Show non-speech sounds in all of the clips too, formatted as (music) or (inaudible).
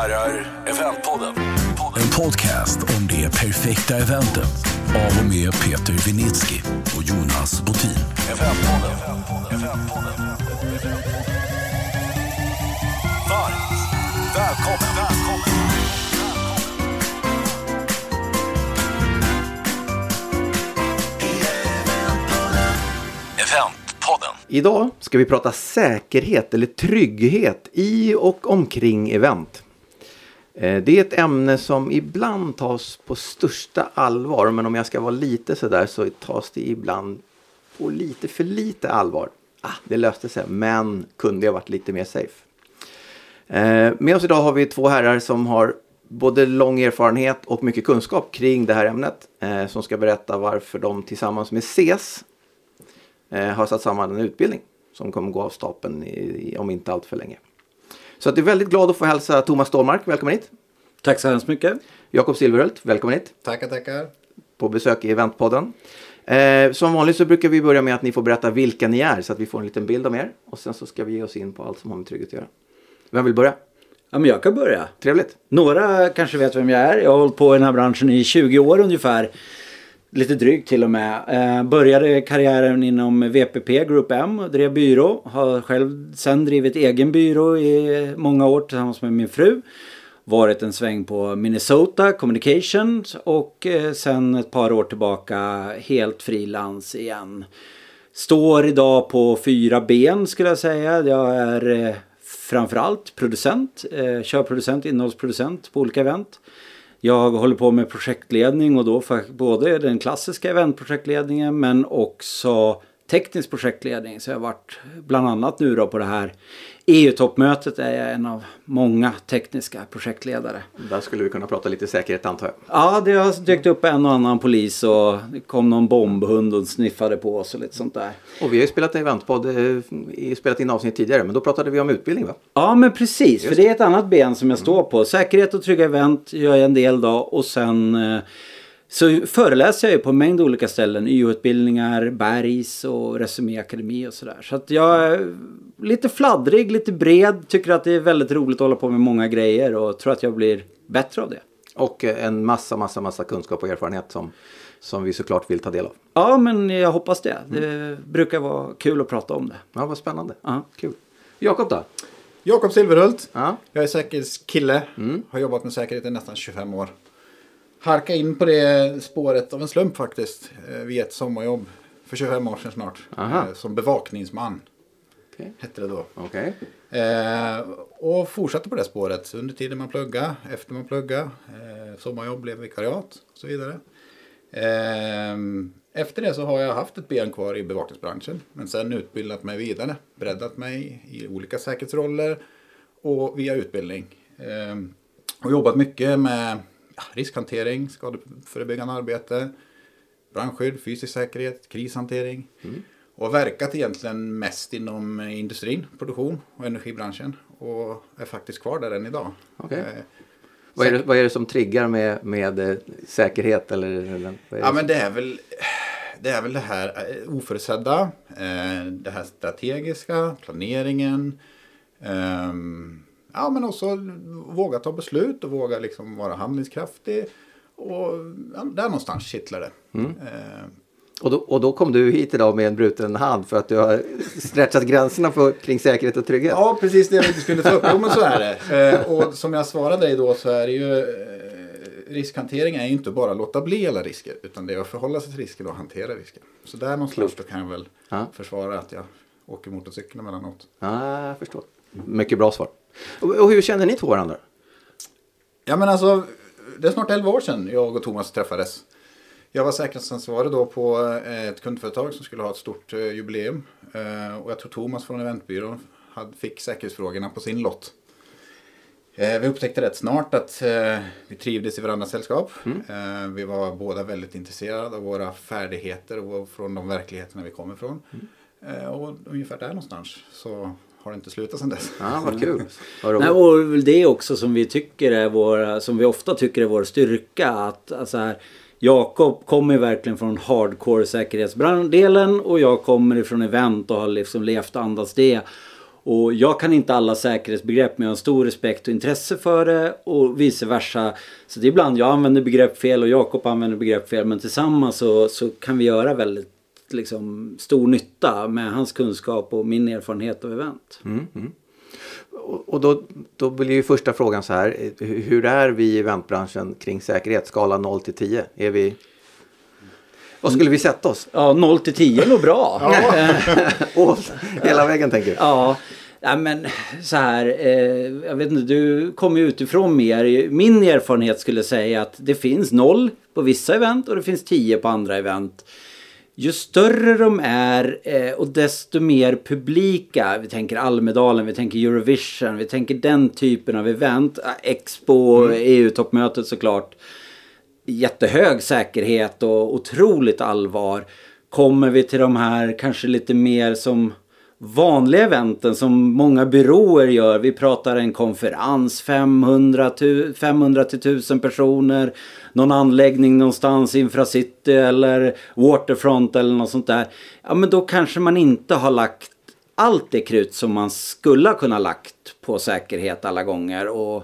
herrar, Eventpodden. En podcast om det perfekta eventet av och med Peter Vinitsky och Jonas Botin. Eventpodden. Eventpodden. Varmt välkommen. välkommen. Eventpodden. Idag ska vi prata säkerhet eller trygghet i och omkring event. Eh, det är ett ämne som ibland tas på största allvar men om jag ska vara lite sådär så tas det ibland på lite för lite allvar. Ah, det löste sig men kunde jag varit lite mer safe. Eh, Med oss idag har vi två herrar som har både lång erfarenhet och mycket kunskap kring det här ämnet. eh, Som ska berätta varför de tillsammans med SES eh, har satt samman en utbildning som kommer gå av stapeln i, om inte allt för länge. Så att jag är väldigt glad att få hälsa Thomas Stålmark, välkommen hit. Tack så hemskt mycket. Jakob Silverhult, välkommen hit Tackar, tackar. på besök i Eventpodden. Eh, som vanligt så brukar vi börja med att ni får berätta vilka ni är så att vi får en liten bild om er. Och sen så ska vi ge oss in på allt som har med trygghet att göra. Vem vill börja? Ja, men jag kan börja. Trevligt. Några kanske vet vem jag är. Jag har hållit på i den här branschen i 20 år ungefär. Lite drygt till och med. Eh, började karriären inom VPP Group M och drev byrå. Har själv sen drivit egen byrå i många år tillsammans med min fru. Varit en sväng på Minnesota Communications och eh, sen ett par år tillbaka helt frilans igen. Står idag på fyra ben skulle jag säga. Jag är eh, framförallt producent, eh, körproducent, innehållsproducent på olika event. Jag håller på med projektledning och då för både den klassiska eventprojektledningen men också teknisk projektledning. Så jag har varit bland annat nu då på det här EU-toppmötet är jag en av många tekniska projektledare. Där skulle vi kunna prata lite säkerhet antar jag. Ja, det har dykt upp en och annan polis och det kom någon bombhund och sniffade på oss och lite sånt där. Och vi har ju spelat Eventpodd, eh, spelat in avsnitt tidigare men då pratade vi om utbildning va? Ja men precis, för det är ett annat ben som jag står på. Säkerhet och trygga event gör jag en del då och sen eh, så föreläser jag ju på en mängd olika ställen. YH-utbildningar, Bergs och Resumé Akademi och sådär. Så att jag är lite fladdrig, lite bred, tycker att det är väldigt roligt att hålla på med många grejer och tror att jag blir bättre av det. Och eh, en massa, massa, massa kunskap och erfarenhet som, som vi såklart vill ta del av. Ja men jag hoppas det. Det brukar vara kul att prata om det. Ja, vad spännande. Ja. Kul. Jakob då? Jakob Silverhult. Ja. Jag är säkerhetskille. Har jobbat med säkerhet i nästan 25 år. Harka in på det spåret av en slump faktiskt. eh, Vid ett sommarjobb för 25 år sedan snart. Aha. eh, Som bevakningsman. Okej. Hette det då. Okej. Eh, och fortsatte på det spåret under tiden man plugga, efter man plugga. Eh, sommarjobb blev vikariat och så vidare. Eh, efter det så har jag haft ett ben kvar i bevakningsbranschen. Men sen utbildat mig vidare. Breddat mig i olika säkerhetsroller och via utbildning. Eh, och jobbat mycket med riskhantering, skadeförebyggande arbete, brandskydd, fysisk säkerhet, krishantering. Och har verkat egentligen mest inom industrin, produktion och energibranschen. Och är faktiskt kvar där än idag. Okej. Eh, Vad, är det, vad är det som triggar med, med eh, säkerhet? Eller, eller, Ja men det är väl det, är väl det här eh, oförutsedda. Det här strategiska, planeringen. ehm, Ja men också våga ta beslut och våga liksom vara handlingskraftig. Och ja, där någonstans kittlar det. Mm. Eh, Och, då, och då kom du hit idag med en bruten hand för att du har stretchat gränserna för, kring säkerhet och trygghet. Ja, precis det jag inte skulle ta upp. Jo, men så är det. Eh, och som jag svarade dig då så är det ju eh, riskhantering är ju inte bara att låta bli alla risker utan det är att förhålla sig till risker och hantera risker. Så där någonstans då kan jag väl Ja. försvara att jag åker motorcykel emellanåt. Ja, jag förstår. Mycket bra svar. Och, och hur känner ni två varandra? Ja men alltså, det är snart 11 år sedan jag och Thomas träffades. Jag var säkerhetsansvarig då på eh, ett kundföretag som skulle ha ett stort eh, jubileum. Eh, Och jag tror Thomas från eventbyrån fick säkerhetsfrågorna på sin lott. Vi upptäckte rätt snart att vi trivdes i varandras sällskap. Eh, Vi var båda väldigt intresserade av våra färdigheter och från de verkligheterna vi kommer ifrån. Eh, Och ungefär där någonstans så har det inte slutat sedan dess. Ja, vad kul. Vad Nej, och det också som vi tycker är vår, som vi ofta tycker är vår styrka. Att alltså här, Jakob kommer verkligen från hardcore säkerhetsdelen och jag kommer ifrån event och har liksom levt och andats det. Och jag kan inte alla säkerhetsbegrepp men jag har stor respekt och intresse för det och vice versa. Så det är ibland jag använder begrepp fel och Jakob använder begrepp fel men tillsammans så, så kan vi göra väldigt liksom, stor nytta med hans kunskap och min erfarenhet av event. Och och då, då blir ju första frågan så här. eh, hu- Hur är vi i eventbranschen kring säkerhet? Skala 0 till 10. Är vi... Vad skulle vi sätta oss? Ja, 0 till 10 är nog bra. (laughs) Och (laughs) hela vägen tänker du? Ja, ja men så här. Eh, jag vet inte, du kommer ju utifrån mer. Min erfarenhet skulle säga att det finns noll på vissa event och det finns 10 på andra event. Ju större de är eh, och desto mer publika, vi tänker Almedalen, vi tänker Eurovision, vi tänker den typen av event, eh, Expo, EU-toppmötet såklart jättehög säkerhet och otroligt allvar. Kommer vi till de här kanske lite mer som vanliga eventen som många byråer gör. Vi pratar en konferens, 500, tu- 500 till 1000 personer. Någon anläggning någonstans, Infracity eller Waterfront eller något sånt där. Ja men då kanske man inte har lagt allt det krut som man skulle ha kunnat lagt på säkerhet alla gånger. Och,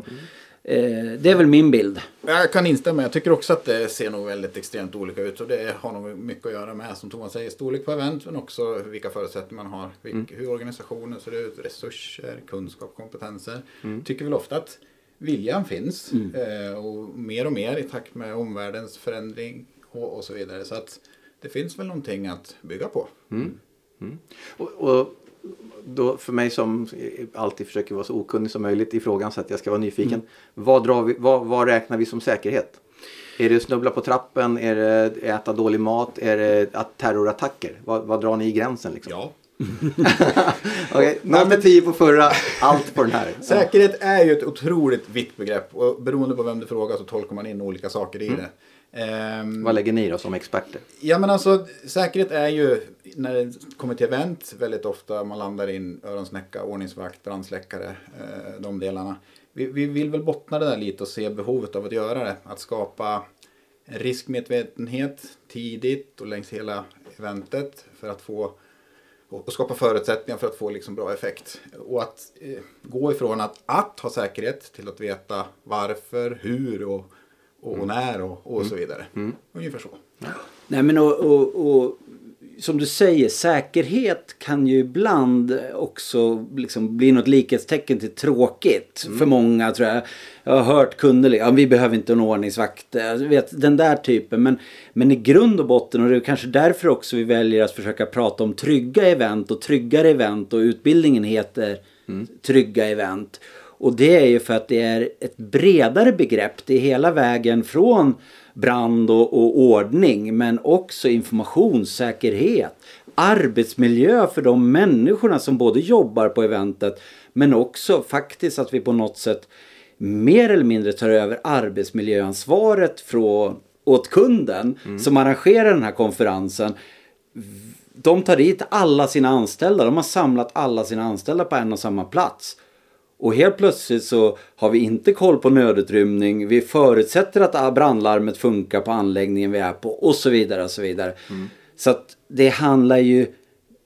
eh, det är väl min bild. Jag kan instämma. Jag tycker också att det ser nog väldigt extremt olika ut. Och det har nog mycket att göra med, som Thomas säger, storlek på event. Men också vilka förutsättningar man har. Vilk, Hur organisationen ser ut, resurser, kunskap, kompetenser. Tycker väl ofta att viljan finns. Eh, och mer och mer i takt med omvärldens förändring och, och så vidare. Så att det finns väl någonting att bygga på. Och, och då för mig som alltid försöker vara så okunnig som möjligt i frågan så att jag ska vara nyfiken. Vad, drar vi, vad, vad räknar vi som säkerhet? Är det snubbla på trappen? Är det äta dålig mat? Är det att terrorattacker? Vad, vad drar ni i gränsen liksom? Ja. (laughs) Okej, 0 till 10 på förra, allt på den här. (laughs) Säkerhet är ju ett otroligt vitt begrepp. Och beroende på vem du frågar så tolkar man in olika saker i det. Ehm, Vad lägger ni då som experter? Ja men alltså säkerhet är ju när det kommer till event väldigt ofta man landar in öronsnäcka, ordningsvakt, brandsläckare, eh, de delarna. Vi, vi vill väl bottna det där lite och se behovet av att göra det. Att skapa en riskmedvetenhet tidigt och längs hela eventet för att få och och skapa förutsättningar för att få liksom bra effekt. Och att eh, gå ifrån att, att ha säkerhet till att veta varför, hur och, och när och, och så vidare. Ungefär så. Nej men och, och, och som du säger, säkerhet kan ju ibland också liksom bli något likhetstecken till tråkigt för många tror jag. Jag har hört kunder, ja, vi behöver inte en ordningsvakt, jag vet, den där typen. Men, men i grund och botten, och det är kanske därför också vi väljer att försöka prata om trygga event och tryggare event och utbildningen heter trygga event. Och det är ju för att det är ett bredare begrepp. Det är hela vägen från brand och, och ordning men också informationssäkerhet. Arbetsmiljö för de människorna som både jobbar på eventet men också faktiskt att vi på något sätt mer eller mindre tar över arbetsmiljöansvaret från, åt kunden som arrangerar den här konferensen de tar dit alla sina anställda. De har samlat alla sina anställda på en och samma plats. Och helt plötsligt så har vi inte koll på nödutrymning. Vi förutsätter att brandlarmet funkar på anläggningen vi är på och så vidare och så vidare. Så att det handlar ju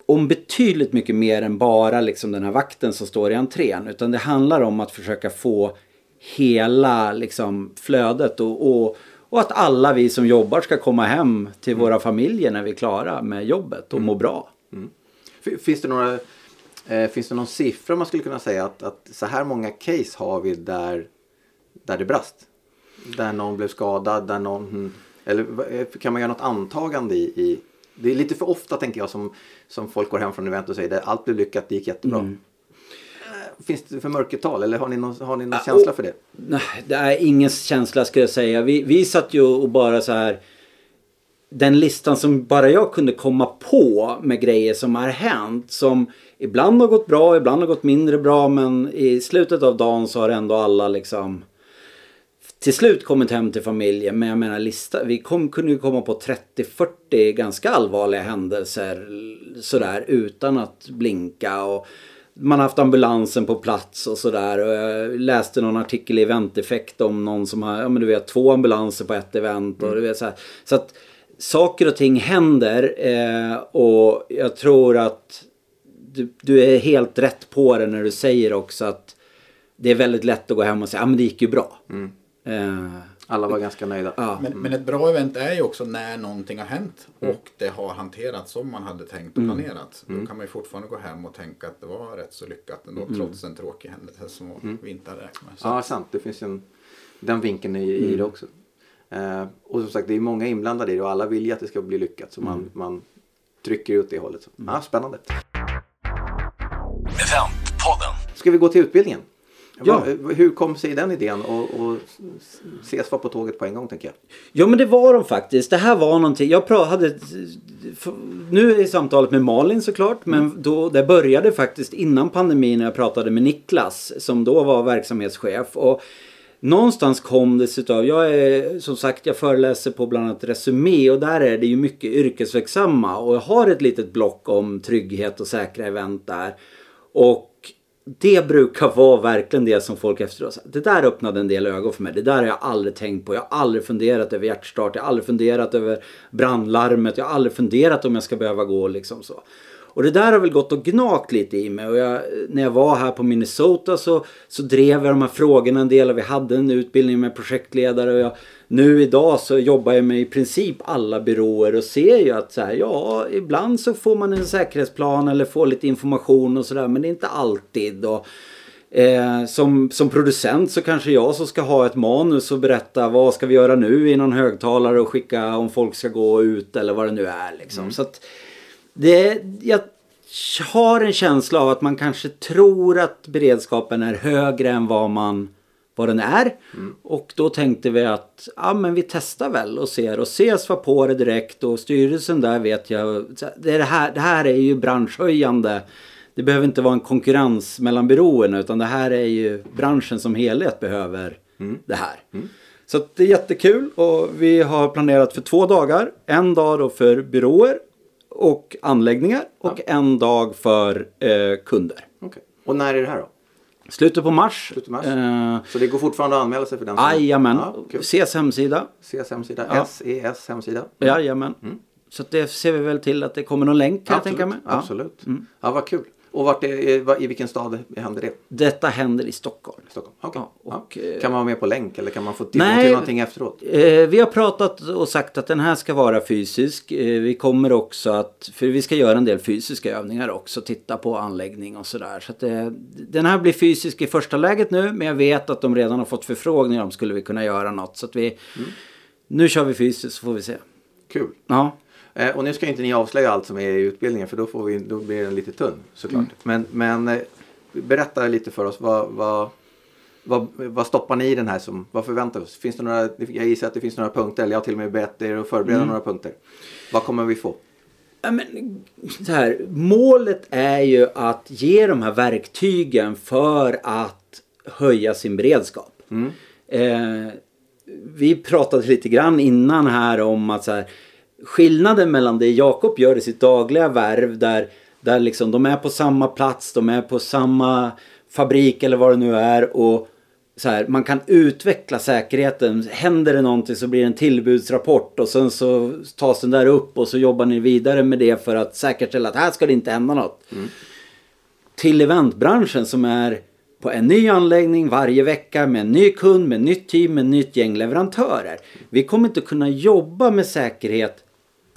om betydligt mycket mer än bara liksom den här vakten som står i entrén. Utan det handlar om att försöka få hela liksom flödet och, och, och att alla vi som jobbar ska komma hem till våra familjer när vi är klara med jobbet och må bra. F- Finns det, några, eh, finns det någon siffra man skulle kunna säga att, att så här många case har vi där, där det brast? Där någon blev skadad, där någon... hmm, Eller eh, kan man göra något antagande i, i... Det är lite för ofta tänker jag som, som folk går hem från event och säger att allt blev lyckat, det gick jättebra. Mm. Eh, Finns det för mörkertal eller har ni någon, har ni någon känsla för det? Nej, det är ingen känsla ska jag säga. Vi, vi satt ju och bara så här. Den listan som bara jag kunde komma på med grejer som har hänt. Som ibland har gått bra, ibland har gått mindre bra. Men i slutet av dagen så har ändå alla liksom till slut kommit hem till familjen. Men jag menar lista, vi kom, kunde ju komma på 30-40 ganska allvarliga händelser sådär utan att blinka. Och man har haft ambulansen på plats och sådär. Och jag läste någon artikel i Eventeffekt om någon som har, ja men du vet, två ambulanser på ett event. Och du vet, så, här. så att saker och ting händer eh, och jag tror att du, du är helt rätt på det när du säger också att det är väldigt lätt att gå hem och säga, ja men det gick ju bra. Eh, Alla var ganska nöjda. ja. Men, men ett bra event är ju också när någonting har hänt och det har hanterats som man hade tänkt och planerat. Då kan man ju fortfarande gå hem och tänka att det var rätt så lyckat ändå trots en tråkig händelse som vi inte hade räknat med. Så, Ja, sant. Det finns en, den vinkeln i, i det också. Eh, och som sagt, det är många inblandade i det och alla vill ju att det ska bli lyckat. Så man, man trycker ut det hållet. Så. Ja, spännande. Eventpodden. Ska vi gå till utbildningen? Ja. Va- Hur kom sig den idén och, och ses var på tåget på en gång tänker jag? Ja men det var de faktiskt. Det här var någonting. Jag hade... Nu är samtalet med Malin såklart. Men då, det började faktiskt innan pandemin när jag pratade med Niklas. Som då var verksamhetschef. Och någonstans kom det sig av. Jag är som sagt jag föreläser på bland annat Resumé. Och där är det ju mycket yrkesverksamma. Och jag har ett litet block om trygghet och säkra event där. Och det brukar (laughs) vara verkligen det som folk efteråt säger. Det där öppnade en del ögon för mig. Det där har jag aldrig tänkt på. Jag har aldrig funderat över hjärtstart. Jag har aldrig funderat över brandlarmet. Jag har aldrig funderat om jag ska behöva gå liksom så. Och det där har väl gått och gnagt lite i mig. Och jag, när jag var här på Minnesota så, så drev jag de här frågorna en del. Och vi hade en utbildning med projektledare. Och jag, nu idag så jobbar jag med i princip alla byråer och ser ju att så här, ja, ibland så får man en säkerhetsplan eller får lite information och sådär. Men det är inte alltid. Och, Eh, som, som producent så kanske jag som ska ha ett manus och berätta vad ska vi göra nu i någon högtalare och skicka om folk ska gå ut eller vad det nu är. Liksom. Så att det, jag har en känsla av att man kanske tror att beredskapen är högre än vad, man, vad den är. Och då tänkte vi att ja, men vi testar väl och ser och ses var på det direkt och styrelsen där vet jag. Det, är det, här, det här är ju branschhöjande. Det behöver inte vara en konkurrens mellan byråerna utan det här är ju branschen som helhet behöver det här. Så att det är jättekul och vi har planerat för två dagar. En dag då för byråer och anläggningar och en dag för eh, kunder. Okej. Och när är det här då? Slutet på mars. Slutet mars? Eh, Så det går fortfarande att anmäla sig för den. Jajamän. Ja, kul. SES hemsida. SES hemsida. Ja. SES hemsida. Jajamän. Så att det ser vi väl till att det kommer någon länk kan jag tänka mig. Ja. Mm. Absolut. Ja, vad kul. Och vart är, i vilken stad händer det? Detta händer i Stockholm. Stockholm? Okej. Ja, och, ja. eh, Kan man vara med på länk eller kan man få tillgång till någonting efteråt? Eh, vi har pratat och sagt att den här ska vara fysisk. Eh, vi kommer också att, för vi ska göra en del fysiska övningar också, titta på anläggning och sådär. Så att eh, den här blir fysisk i första läget nu, men jag vet att de redan har fått förfrågningar om skulle vi kunna göra något. Så att vi, nu kör vi fysiskt så får vi se. Kul. Ja. Eh, och nu ska inte ni avslöja allt som är i utbildningen för då, får vi, då blir den lite tunn såklart. Mm. Men, men eh, berätta lite för oss. Vad, vad, vad, vad stoppar ni i den här som, vad förväntar oss? Finns det några, jag gissar att det finns några punkter, eller jag har till och med bett er att förbereda Mm. några punkter. Vad kommer vi få? Ja, men, så här, målet är ju att ge de här verktygen för att höja sin beredskap. Eh, vi pratade lite grann innan här om att så här, skillnaden mellan det Jakob gör i sitt dagliga värv där, där liksom de är på samma plats, de är på samma fabrik eller vad det nu är och så här, man kan utveckla säkerheten. Händer det någonting så blir det en tillbudsrapport och sen så tas den där upp och så jobbar ni vidare med det för att säkerställa att här ska det inte hända något. Till eventbranschen som är på en ny anläggning varje vecka med en ny kund, med nytt team, med nytt gäng leverantörer. Vi kommer inte kunna jobba med säkerhet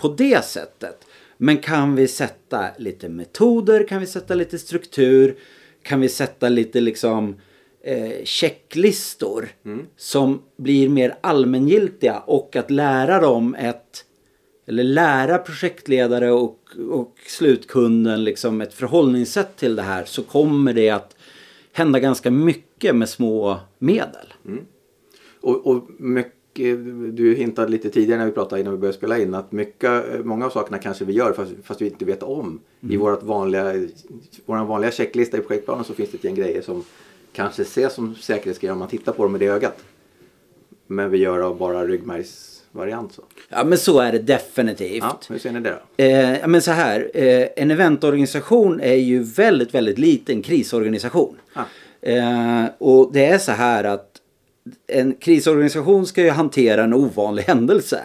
på det sättet. Men kan vi sätta lite metoder, kan vi sätta lite struktur, kan vi sätta lite liksom eh, checklistor som blir mer allmängiltiga och att lära dem ett eller lära projektledare och, och slutkunden liksom ett förhållningssätt till det här så kommer det att hända ganska mycket med små medel. Och, och mycket, du hintade lite tidigare när vi pratade innan vi började spela in att mycket, många av sakerna kanske vi gör fast, fast vi inte vet om. I vårt vanliga, vår vanliga checklista i projektplanen så finns det ett gäng grejer som kanske ses som säkerhetsgrejer om man tittar på dem med det ögat. Men vi gör av bara ryggmärgsvariant så. Ja men så är det definitivt. Ja, hur ser ni det då? Eh, men så här, eh, en eventorganisation är ju väldigt, väldigt liten krisorganisation. Ah. Eh, och det är så här att en krisorganisation ska ju hantera en ovanlig händelse.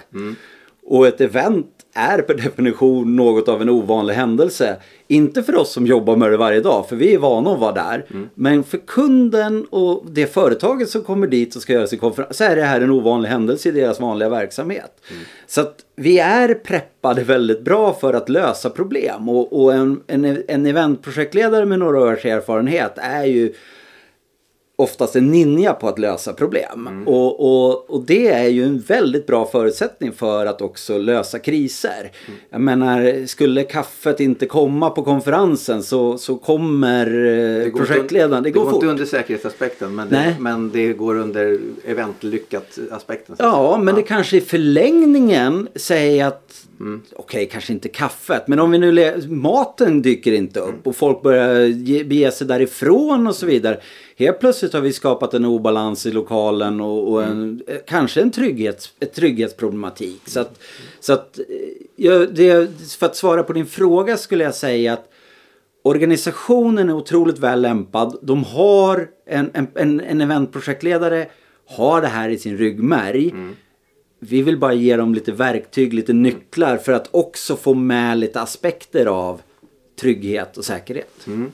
Och ett event är per definition något av en ovanlig händelse. Inte för oss som jobbar med det varje dag, för vi är vana att vara där. Men för kunden och det företaget som kommer dit och ska göra sin konferens så är det här en ovanlig händelse i deras vanliga verksamhet. Så att vi är preppade väldigt bra för att lösa problem. Och, och en, en, en eventprojektledare med några års erfarenhet är ju oftast en ninja på att lösa problem. Mm. Och, och, och det är ju en väldigt bra förutsättning för att också lösa kriser. Mm. Jag menar, skulle kaffet inte komma på konferensen så, så kommer eh, Det går projektledaren, det går det går fort. inte under säkerhetsaspekten men det, men det går under eventlyckat aspekten. så att Ja, men det kanske i förlängningen säger att Okej, kanske inte kaffet, men om vi nu maten dyker inte upp och folk börjar ge, bege sig därifrån och så vidare. Helt plötsligt har vi skapat en obalans i lokalen och, och en, eh, kanske en trygghets, ett trygghetsproblematik. Så att, så att, eh, ja, det, för att svara på din fråga skulle jag säga att Organisationen är otroligt väl lämpad. De har en, en, en, en eventprojektledare har det här i sin ryggmärg. Vi vill bara ge dem lite verktyg, lite nycklar för att också få med lite aspekter av trygghet och säkerhet. Mm.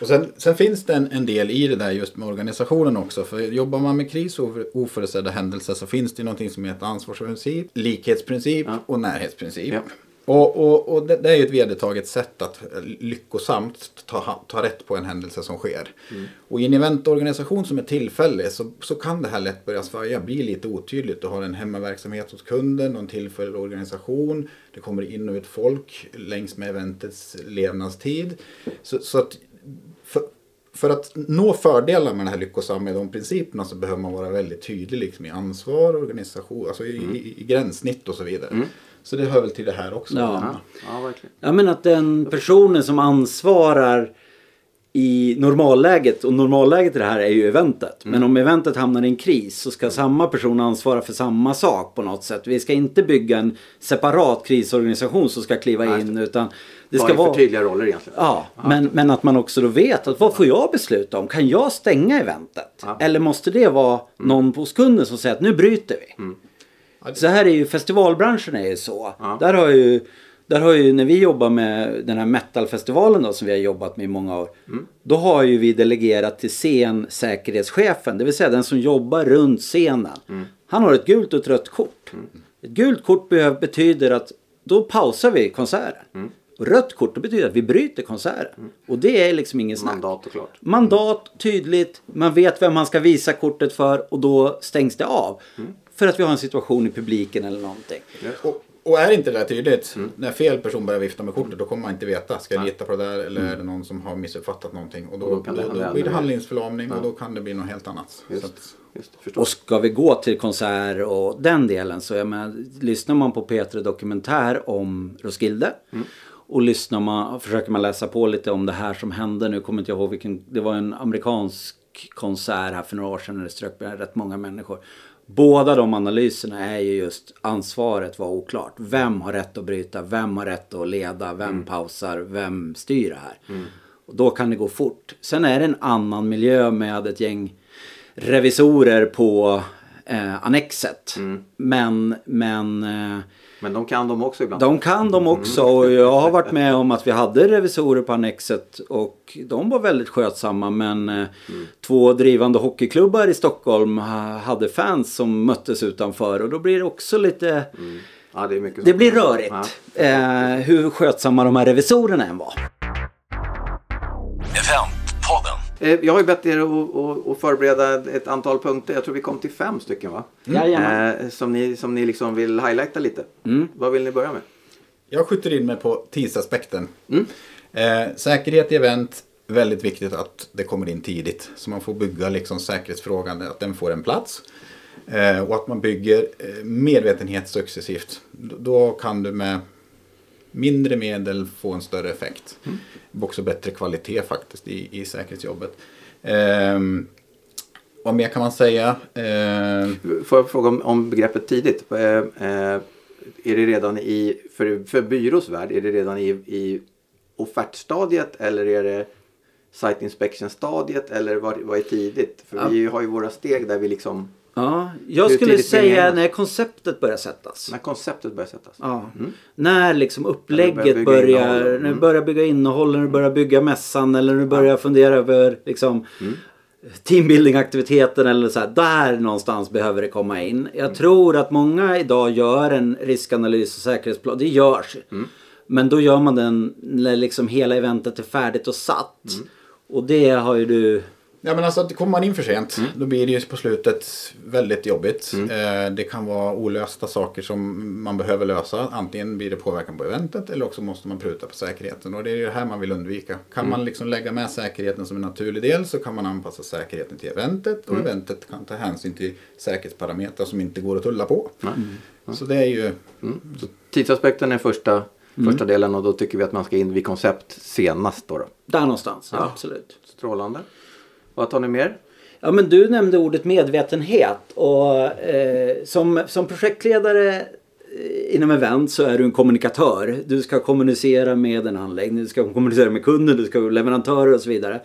Och sen, sen finns det en, en del i det där just med organisationen också. För jobbar man med kris och oförutsedda händelser så finns det någonting som heter ansvarsprincip, likhetsprincip och närhetsprincip. Ja. Och, och, och det, det är ju ett vedertaget sätt att eh, lyckosamt ta, ta rätt på en händelse som sker. Och i en eventorganisation som är tillfällig så, så kan det här lätt börja svaja, bli lite otydligt. Du har en hemmaverksamhet hos kunden och en tillfällig organisation. Det kommer in och ut folk längs med eventets levnadstid. Så, så att för att nå fördelar med det här lyckosamma med de principerna så behöver man vara väldigt tydlig liksom, i ansvar, organisation, alltså i, i, i gränssnitt och så vidare. Så det hör väl till det här också. Ja. Ja, verkligen. Ja men att den personen som ansvarar i normalläget och normalläget i det här är ju eventet. Men om eventet hamnar i en kris så ska samma person ansvara för samma sak på något sätt. Vi ska inte bygga en separat krisorganisation som ska kliva in utan det ska vara... för tydliga roller egentligen. Ja, men, men att man också då vet att vad får jag besluta om? Kan jag stänga eventet? Ja. Eller måste det vara någon hos kunden som säger att nu bryter vi? Så här är ju festivalbranschen är ju så. Ja. Där har ju, där har ju när vi jobbar med den här metalfestivalen då som vi har jobbat med i många år. Då har ju vi delegerat till scensäkerhetschefen, det vill säga den som jobbar runt scenen. Han har ett gult och ett rött kort. Ett gult kort betyder att då pausar vi konserten. Och rött kort betyder att vi bryter konserten. Och det är liksom ingen snack. Mandat och klart. Mandat, tydligt, man vet vem man ska visa kortet för och då stängs det av. För att vi har en situation i publiken eller någonting. Och, och är inte det där tydligt, när fel person börjar vifta med kortet då kommer man inte veta. Ska jag lita på det där eller är det någon som har missuppfattat någonting? Och då, Och då kan då, det då, hända blir det handlingsförlamning och då kan det bli något helt annat. Så Just, att, just. Och ska vi gå till konsert och den delen så jag menar, lyssnar man på P3 Dokumentär om Roskilde och lyssnar man, försöker man läsa på lite om det här som hände nu, kommer inte jag ihåg vilken, det var en amerikansk konsert här för några år sedan när det strök rätt många människor. Båda de analyserna är ju just ansvaret var oklart. Vem har rätt att bryta? Vem har rätt att leda? Vem pausar? Vem styr det här? Och då kan det gå fort. Sen är det en annan miljö med ett gäng revisorer på eh, Annexet. Men, men eh, Men de kan de också ibland. de kan de också. Och jag har varit med om att vi hade revisorer på Annexet och de var väldigt skötsamma. Men eh, två drivande hockeyklubbar i Stockholm ha- hade fans som möttes utanför och då blir det också lite... Ja, det är mycket Det blir rörigt. Ja. Eh, hur skötsamma de här revisorerna än var. Eh, Jag har ju bett er att- förbereda ett antal punkter. Jag tror vi kom till fem stycken va? Jajamän. Eh, som ni, som ni liksom vill highlighta lite. Vad vill ni börja med? Jag skjuter in mig på tidsaspekten. Eh, säkerhet i event, väldigt viktigt att det kommer in tidigt. Så man får bygga liksom säkerhetsfrågan, att den får en plats. Eh, och att man bygger medvetenhet successivt. Då kan du med mindre medel få en större effekt. Också bättre kvalitet faktiskt i, i säkerhetsjobbet. Eh, vad mer kan man säga? Eh, Får jag fråga om, om begreppet tidigt? Eh, eh, är det redan i, för, för byrås värld, är det redan i, i offertstadiet eller är det site inspection stadiet eller vad, vad är tidigt? För vi har ju våra steg där vi liksom Ja, jag Hur skulle säga när konceptet börjar sättas. När konceptet börjar sättas. Ja. När liksom När upplägget du börjar innehåll. när du Mm. börjar bygga innehåll, när du börjar bygga mässan eller när du börjar fundera över liksom Mm. teambuilding-aktiviteten eller så här. Där någonstans behöver det komma in. Jag Mm. tror att många idag gör en riskanalys och säkerhetsplan. Det görs. Mm. Men då gör man den när liksom hela eventet är färdigt och satt. Mm. Och det har ju du... Ja men alltså att kommer man in för sent Mm. då blir det ju på slutet väldigt jobbigt. Eh, det kan vara olösta saker som man behöver lösa. Antingen blir det påverkan på eventet eller också måste man pruta på säkerheten. Och det är ju det här man vill undvika. Kan Mm. man liksom lägga med säkerheten som en naturlig del så kan man anpassa säkerheten till eventet. Mm. Och eventet kan ta hänsyn till säkerhetsparametrar som inte går att tulla på. Mm. Så det är ju... Så tidsaspekten är första, första delen och då tycker vi att man ska in vid koncept senast då. då. Där någonstans, ja. Ja. absolut. Strålande. Vad tar ni mer? Ja men du nämnde ordet medvetenhet och eh, som, som projektledare eh, inom event så är du en kommunikatör. Du ska kommunicera med en anläggning, du ska kommunicera med kunden, du ska leverantörer och så vidare.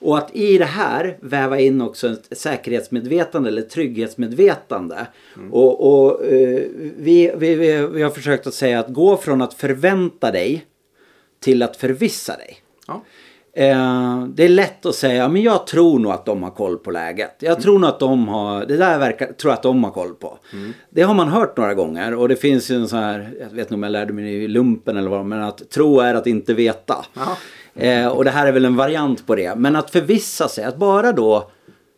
Och att i det här väva in också ett säkerhetsmedvetande eller trygghetsmedvetande. Och, och eh, vi, vi, vi, vi har försökt att säga att gå från att förvänta dig till att förvissa dig. Ja. Eh, det är lätt att säga, men jag tror nog att de har koll på läget. Jag tror nog att de har, det där verkar, tror att de har koll på. Det har man hört några gånger och det finns ju en sån här, jag vet inte om jag lärde mig i lumpen eller vad, men att tro är att inte veta. Eh, och det här är väl en variant på det. Men att förvissa sig, att bara då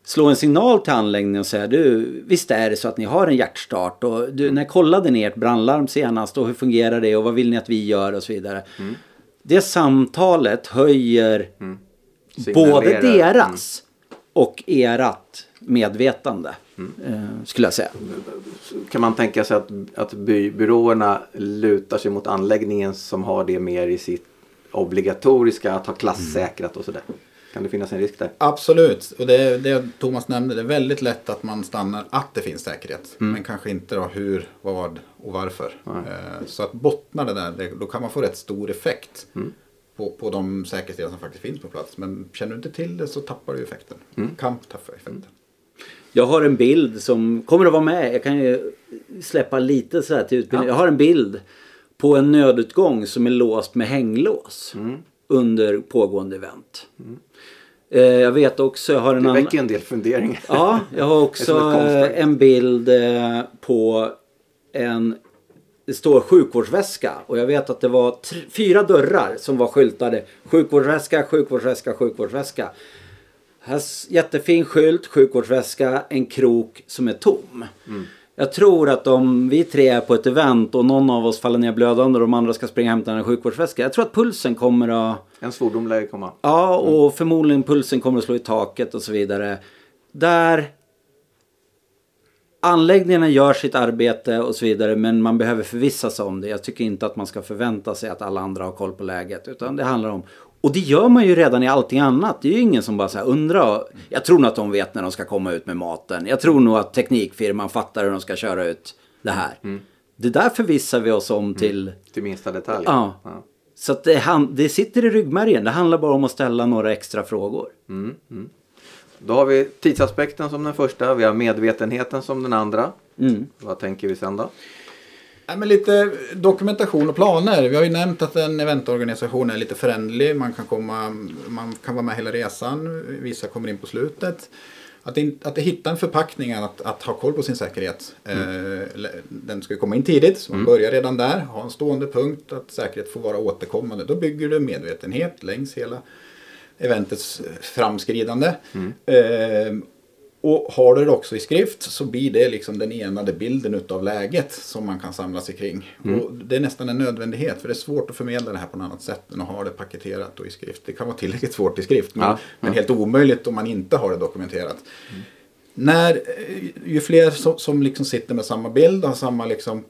slå en signal till anläggningen och säga du, visst är det så att ni har en hjärtstart och du, när kollade ni ert brandlarm senast och hur fungerar det och vad vill ni att vi gör och så vidare. Det samtalet höjer både Signalerar. deras och erat medvetande. Eh, skulle jag säga. Kan man tänka sig att, att by, byråerna lutar sig mot anläggningen som har det mer i sitt obligatoriska att ha klassäkrat och sådär? Kan det finnas en risk där? Absolut, och det, det Thomas nämnde, det är väldigt lätt att man stannar att det finns säkerhet. Men kanske inte då hur, vad och varför. Eh, så att bottna det där, då kan man få rätt stor effekt på, på de säkerhetsdelar som faktiskt finns på plats. Men känner du inte till det så tappar du effekten. Kan tappa effekten. Jag har en bild som kommer att vara med. Jag kan ju släppa lite så här till utbildning. Jag har en bild på en nödutgång som är låst med hänglås under pågående event. Eh, jag vet också, jag har en Det annan... väcker en del funderingar. Ja, jag har (laughs) Det också eh, en bild eh, på en det står sjukvårdsväska och jag vet att det var fyra dörrar som var skyltade. Sjukvårdsväska, sjukvårdsväska, sjukvårdsväska. Här, jättefin skylt, sjukvårdsväska, en krok som är tom. Jag tror att om vi tre är på ett event och någon av oss faller ner blödande och de andra ska springa och hämta en sjukvårdsväska. Jag tror att pulsen kommer att En svordom lär komma. Ja, och förmodligen pulsen kommer att slå i taket och så vidare. Där anläggningarna gör sitt arbete och så vidare men man behöver förvissa sig om det. Jag tycker inte att man ska förvänta sig att alla andra har koll på läget utan det handlar om och det gör man ju redan i allting annat. Det är ju ingen som bara så här undrar. Jag tror nog att de vet när de ska komma ut med maten. Jag tror nog att teknikfirman fattar hur de ska köra ut det här. Det där förvissar vi oss om till Till minsta detalj. Ja. Så att det, han, det sitter i ryggmärgen. Det handlar bara om att ställa några extra frågor. Då har vi tidsaspekten som den första. Vi har medvetenheten som den andra. Mm. Vad tänker vi sen då? Nej, men lite dokumentation och planer. Vi har ju nämnt att en eventorganisation är lite föränderlig. Man kan, komma, man kan vara med hela resan. Vissa kommer in på slutet. Att, in, att hitta en förpackning att, att ha koll på sin säkerhet. Eh, den ska ju komma in tidigt, så man börjar redan där. Ha en stående punkt att säkerhet får vara återkommande. Då bygger du medvetenhet längs hela eventets framskridande. Eh, och har du det också i skrift så blir det liksom den enade bilden utav läget som man kan samla sig kring. Och det är nästan en nödvändighet för det är svårt att förmedla det här på något annat sätt än att ha det paketerat och i skrift. Det kan vara tillräckligt svårt i skrift men, Ja, men helt omöjligt om man inte har det dokumenterat. När, eh, ju fler som, som liksom sitter med samma bild och har samma liksom,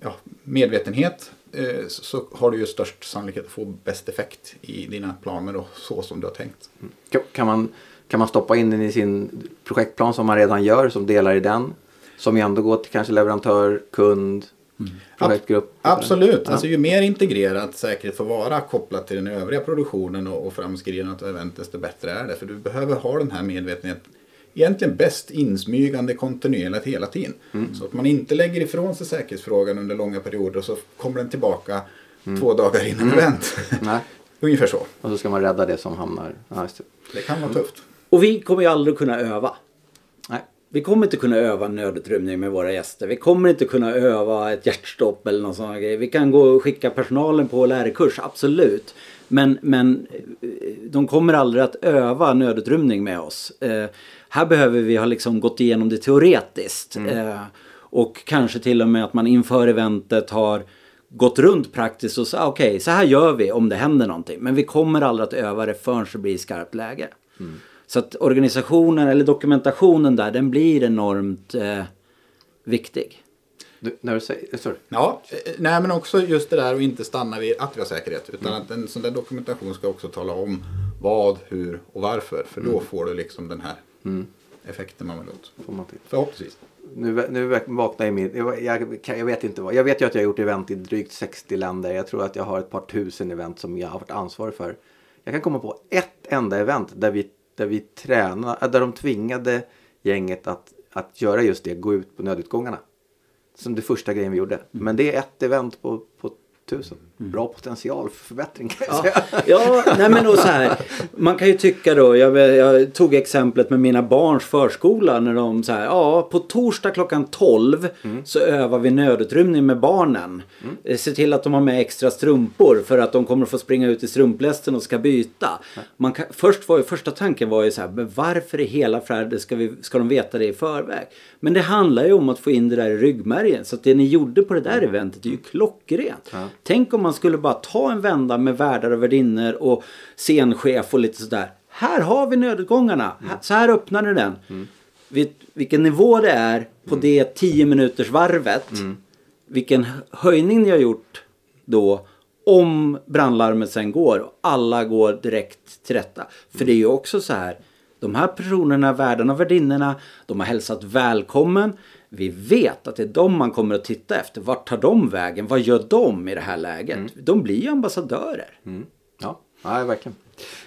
ja, medvetenhet eh, så, så har du ju störst sannolikhet att få bäst effekt i dina planer och så som du har tänkt. Kan- Kan man, kan man stoppa in den i sin projektplan som man redan gör, som delar i den? Som ju ändå går till kanske leverantör, kund, projektgrupp. Absolut, Ja. alltså ju mer integrerat säkerhet får vara kopplat till den övriga produktionen och, och framskridandet av event desto bättre är det. För du behöver ha den här medvetenheten egentligen bäst insmygande kontinuerligt hela tiden. Så att man inte lägger ifrån sig säkerhetsfrågan under långa perioder och så kommer den tillbaka två dagar innan event. Nej. (laughs) Ungefär så. Och så ska man rädda det som hamnar... Ja, det. Det kan vara tufft. Och vi kommer ju aldrig kunna öva. Nej. Vi kommer inte kunna öva nödutrymning med våra gäster. Vi kommer inte kunna öva ett hjärtstopp eller någon sån grej. Vi kan gå och skicka personalen på lärarkurs, absolut. Men, men eh, de kommer aldrig att öva nödutrymning med oss. Eh, här behöver vi ha liksom gått igenom det teoretiskt. Eh, och kanske till och med att man inför eventet har gått runt praktiskt och sagt okej, så här gör vi om det händer någonting. Men vi kommer aldrig att öva det förrän det blir skarpt läge. Så att organisationen eller dokumentationen där, den blir enormt eh, viktig. Du, när du säger... Sorry. Ja, eh, nej men också just det där att inte stanna vid att vi har säkerhet. Utan att en sån där dokumentation ska också tala om vad, hur och varför. För då får du liksom den här effekten man vill åt. Får man till. Förhoppningsvis. Nu, nu vaknar jag min... Jag, jag, jag vet inte vad. Jag vet ju att jag har gjort event i drygt 60 länder. Jag tror att jag har ett par tusen event som jag har varit ansvarig för. Jag kan komma på ett enda event där vi, där vi tränar, där de tvingade gänget att, att göra just det, gå ut på nödutgångarna. Som det första grejen vi gjorde. Men det är ett event på, på tusen. Bra potential för förbättring kan jag säga. Ja, nej men så här. Man kan ju tycka då, jag, jag tog exemplet med mina barns förskola när de så här, ja på torsdag klockan 12 så övar vi nödutrymning med barnen. Eh, Se till att de har med extra strumpor för att de kommer att få springa ut i strumplästen och ska byta. Man kan, först var ju, första tanken var ju så här, men varför i hela friden ska, vi, ska de veta det i förväg? Men det handlar ju om att få in det där i ryggmärgen. Så att det ni gjorde på det där eventet är ju klockrent. Tänk om man skulle bara ta en vända med värdar och värdinnor och scenchef och lite sådär. Här har vi nödutgångarna. Här- Så här öppnar du den. Vet vilken nivå det är på det 10 minuters varvet. Vilken höjning ni har gjort då. Om brandlarmet sen går och alla går direkt till detta. För det är ju också så här. De här personerna, värdarna och värdinnorna, de har hälsat välkommen. Vi vet att det är de man kommer att titta efter. Vart tar de vägen? Vad gör de i det här läget? De blir ju ambassadörer. Ja, ja verkligen.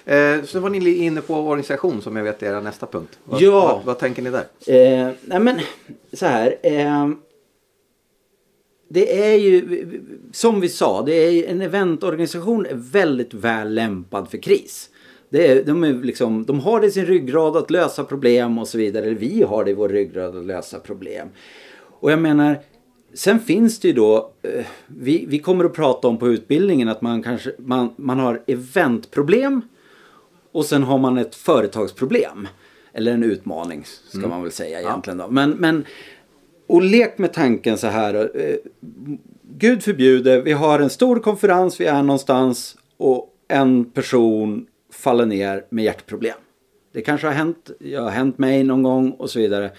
Eh, så var ni inne på organisation som jag vet är er nästa punkt. Vad, Ja. vad, vad tänker ni där? Eh, nej men så här. Eh, det är ju som vi sa, det är en eventorganisation är väldigt väl lämpad för kris. Det är, de, är liksom, de har det i sin ryggrad att lösa problem och så vidare. Eller vi har det i vår ryggrad att lösa problem. Och jag menar, sen finns det ju då, eh, vi, vi kommer att prata om på utbildningen att man kanske, man, man har eventproblem och sen har man ett företagsproblem. Eller en utmaning ska man väl säga egentligen då. Men, men, och lek med tanken så här. Eh, Gud förbjude, vi har en stor konferens, vi är någonstans och en person faller ner med hjärtproblem. Det kanske har hänt, det har hänt mig någon gång och så vidare.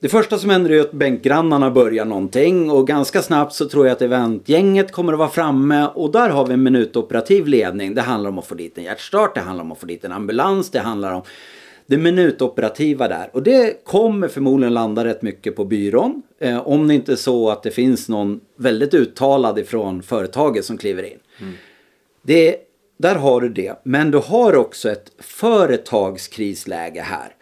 Det första som händer är att bänkgrannarna börjar någonting och ganska snabbt så tror jag att eventgänget kommer att vara framme och där har vi en minutoperativ ledning. Det handlar om att få dit en hjärtstart, det handlar om att få dit en ambulans, det handlar om det minutoperativa där. Och det kommer förmodligen landa rätt mycket på byrån. Eh, om det inte är så att det finns någon väldigt uttalad ifrån företaget som kliver in. Det, där har du det. Men du har också ett företagskrisläge här.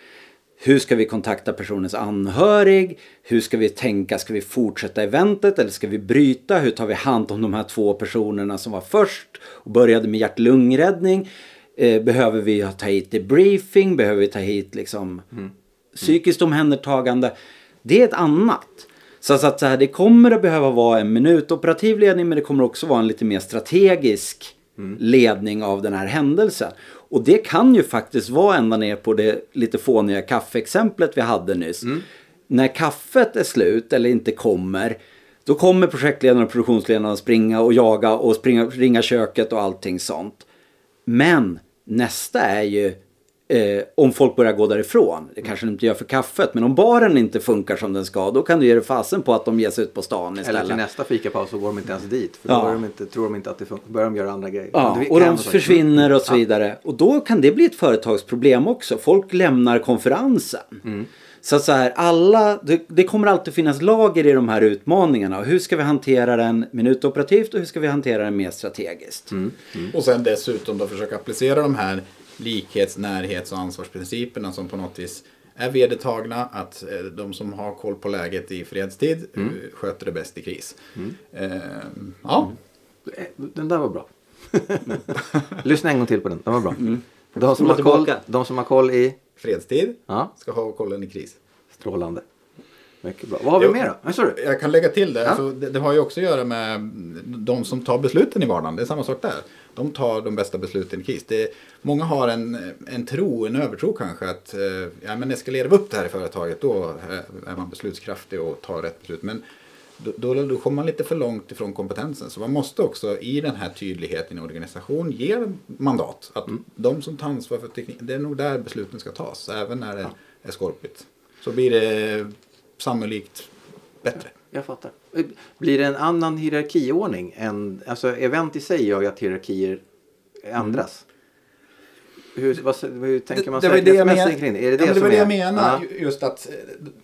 Hur ska vi kontakta personens anhörig? Hur ska vi tänka? Ska vi fortsätta eventet eller ska vi bryta? Hur tar vi hand om de här två personerna som var först och började med hjärt-lungräddning? Eh, behöver vi ta hit debriefing? Behöver vi ta hit liksom psykiskt omhändertagande? Det är ett annat. Så att så här, det kommer att behöva vara en minutoperativ ledning men det kommer också vara en lite mer strategisk ledning av den här händelsen. Och det kan ju faktiskt vara ända ner på det lite fåniga kaffeexemplet vi hade nyss. När kaffet är slut eller inte kommer då kommer projektledaren och produktionsledaren springa och jaga och springa, ringa köket och allting sånt. Men nästa är ju eh, om folk börjar gå därifrån. Det kanske de inte gör för kaffet. Men om baren inte funkar som den ska. Då kan du ge dig fasen på att de ger sig ut på stan Eller istället. till nästa fikapaus så går de inte ens dit. För Ja. då är de inte, tror de inte att det funkar. börjar de göra andra grejer. Ja, och de försvinner och så Ja. vidare. Och då kan det bli ett företagsproblem också. Folk lämnar konferensen. Mm. Så att så här, alla, det, det kommer alltid finnas lager i de här utmaningarna. Och hur ska vi hantera den minutoperativt och hur ska vi hantera den mer strategiskt? Mm. Och sen dessutom då försöka applicera de här likhets-, närhets och ansvarsprinciperna som på något vis är vedertagna att eh, de som har koll på läget i fredstid Mm. eh, sköter det bäst i kris. Eh, ja, Eh, Den där var bra. (laughs) Lyssna en gång till på den. Den var bra. Mm. De, som har koll, de som har koll i... fredstid Ja, ska ha kollen i kris. strålande. Mycket bra. Vad har vi Jo, mer då? Du? Jag kan lägga till det. Ja. Alltså, det. Det har ju också att göra med de som tar besluten i vardagen. Det är samma sak där. De tar de bästa besluten i kris. Det många har en, en tro, en övertro kanske att eh, ja, men eskalerar vi upp det här i företaget då eh, är man beslutskraftig och tar rätt beslut. Men då, då, då kommer man lite för långt ifrån kompetensen. Så man måste också i den här tydligheten i organisation ge mandat. Att de som tar ansvar för teknik, det är nog där besluten ska tas. Även när det är skorpigt. Så blir det sannolikt bättre. Jag fattar. Blir det en annan hierarkiordning? Än, alltså event i sig gör ju att hierarkier ändras. Hur, vad, hur tänker man det säkerhetsmässigt kring det? Är det det, ja, det var det jag menar. Ja. Just att eh,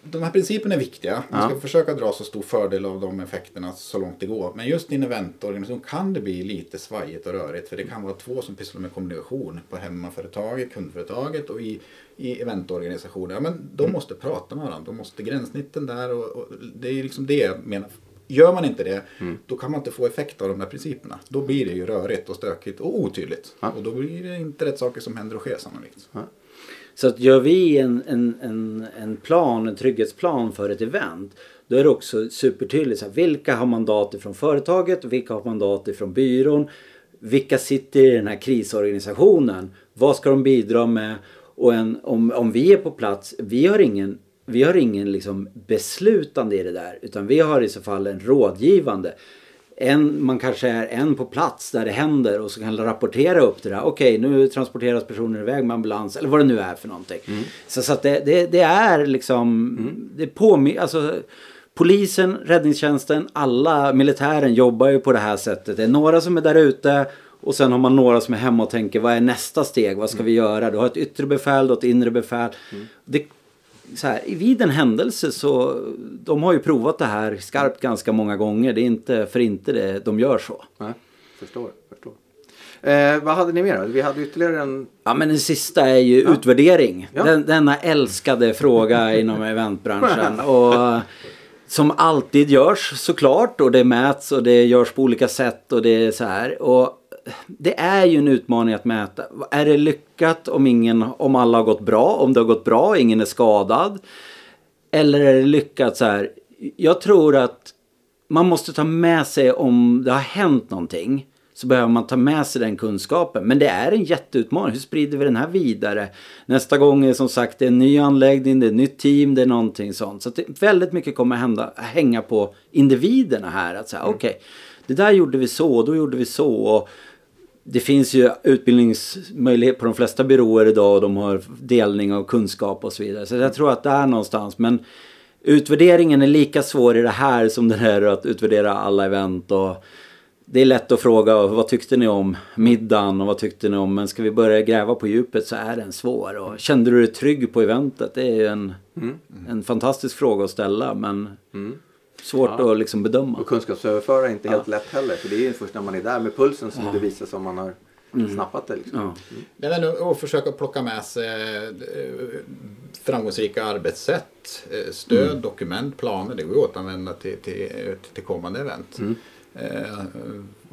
de här principerna är viktiga. Man ska Ja. försöka dra så stor fördel av de effekterna så långt det går. Men just i en eventorganisation kan det bli lite svajigt och rörigt. För det kan vara två som pysslar med kommunikation på hemmaföretaget, kundföretaget och i, i eventorganisationer. Ja, men de måste prata med varandra. De måste gränssnitten där och, och det är liksom det jag menar. Gör man inte det, Mm. då kan man inte få effekt av de här principerna. Då blir det ju rörigt och stökigt och otydligt. Ja. Och då blir det inte rätt saker som händer och sker sannolikt. Så att gör vi en, en, en, en plan, en trygghetsplan för ett event. Då är det också supertydligt. Så här, vilka har mandat ifrån företaget vilka har mandat ifrån byrån. Vilka sitter i den här krisorganisationen? Vad ska de bidra med? Och en, om, om vi är på plats, vi har ingen, vi har ingen liksom beslutande i det där. Utan vi har i så fall en rådgivande. En, man kanske är en på plats där det händer och så kan rapportera upp det där. Okej, nu transporteras personen iväg med ambulans eller vad det nu är för någonting. Så, så att det, det, det är liksom, det påminner, alltså polisen, räddningstjänsten, alla militären jobbar ju på det här sättet. Det är några som är där ute och sen har man några som är hemma och tänker vad är nästa steg, vad ska vi göra? Du har ett yttre befäl, du har ett inre befäl. Det, så här, vid en händelse så, de har ju provat det här skarpt ganska många gånger. Det är inte för inte det de gör så. Nej, förstår. förstår. Eh, vad hade ni mer då? Vi hade ytterligare en... Ja men den sista är ju utvärdering. Ja. Den, denna älskade fråga inom eventbranschen. (laughs) Och som alltid görs såklart och det mäts och det görs på olika sätt och det är så här. Och det är ju en utmaning att mäta. Är det lyckat om, ingen, om alla har gått bra? Om det har gått bra, ingen är skadad? Eller är det lyckat så här? Jag tror att man måste ta med sig om det har hänt någonting. Så behöver man ta med sig den kunskapen. Men det är en jätteutmaning. Hur sprider vi den här vidare? Nästa gång är som sagt det är en ny anläggning, det är ett nytt team, det är någonting sånt. Så det, väldigt mycket kommer hända, hänga på individerna här. Att säga, okej, det där gjorde vi så, då gjorde vi så. Och det finns ju utbildningsmöjlighet på de flesta byråer idag och de har delning av kunskap och så vidare. Så jag tror att det är någonstans. Men utvärderingen är lika svår i det här som det är att utvärdera alla event. Och det är lätt att fråga vad tyckte ni om middagen och vad tyckte ni om. Men ska vi börja gräva på djupet så är den svår. Och kände du dig trygg på eventet? Det är ju en, en fantastisk fråga att ställa. Men svårt Ja. att liksom bedöma. Och kunskapsöverföra är inte helt lätt heller. För det är ju först när man är där med pulsen som det visar sig om man har snappat det. Liksom. Ja. Det är nog att försöka plocka med sig eh, framgångsrika arbetssätt, eh, stöd, Mm. dokument, planer. Det går ju att återanvända till, till, till kommande event. Mm. Eh,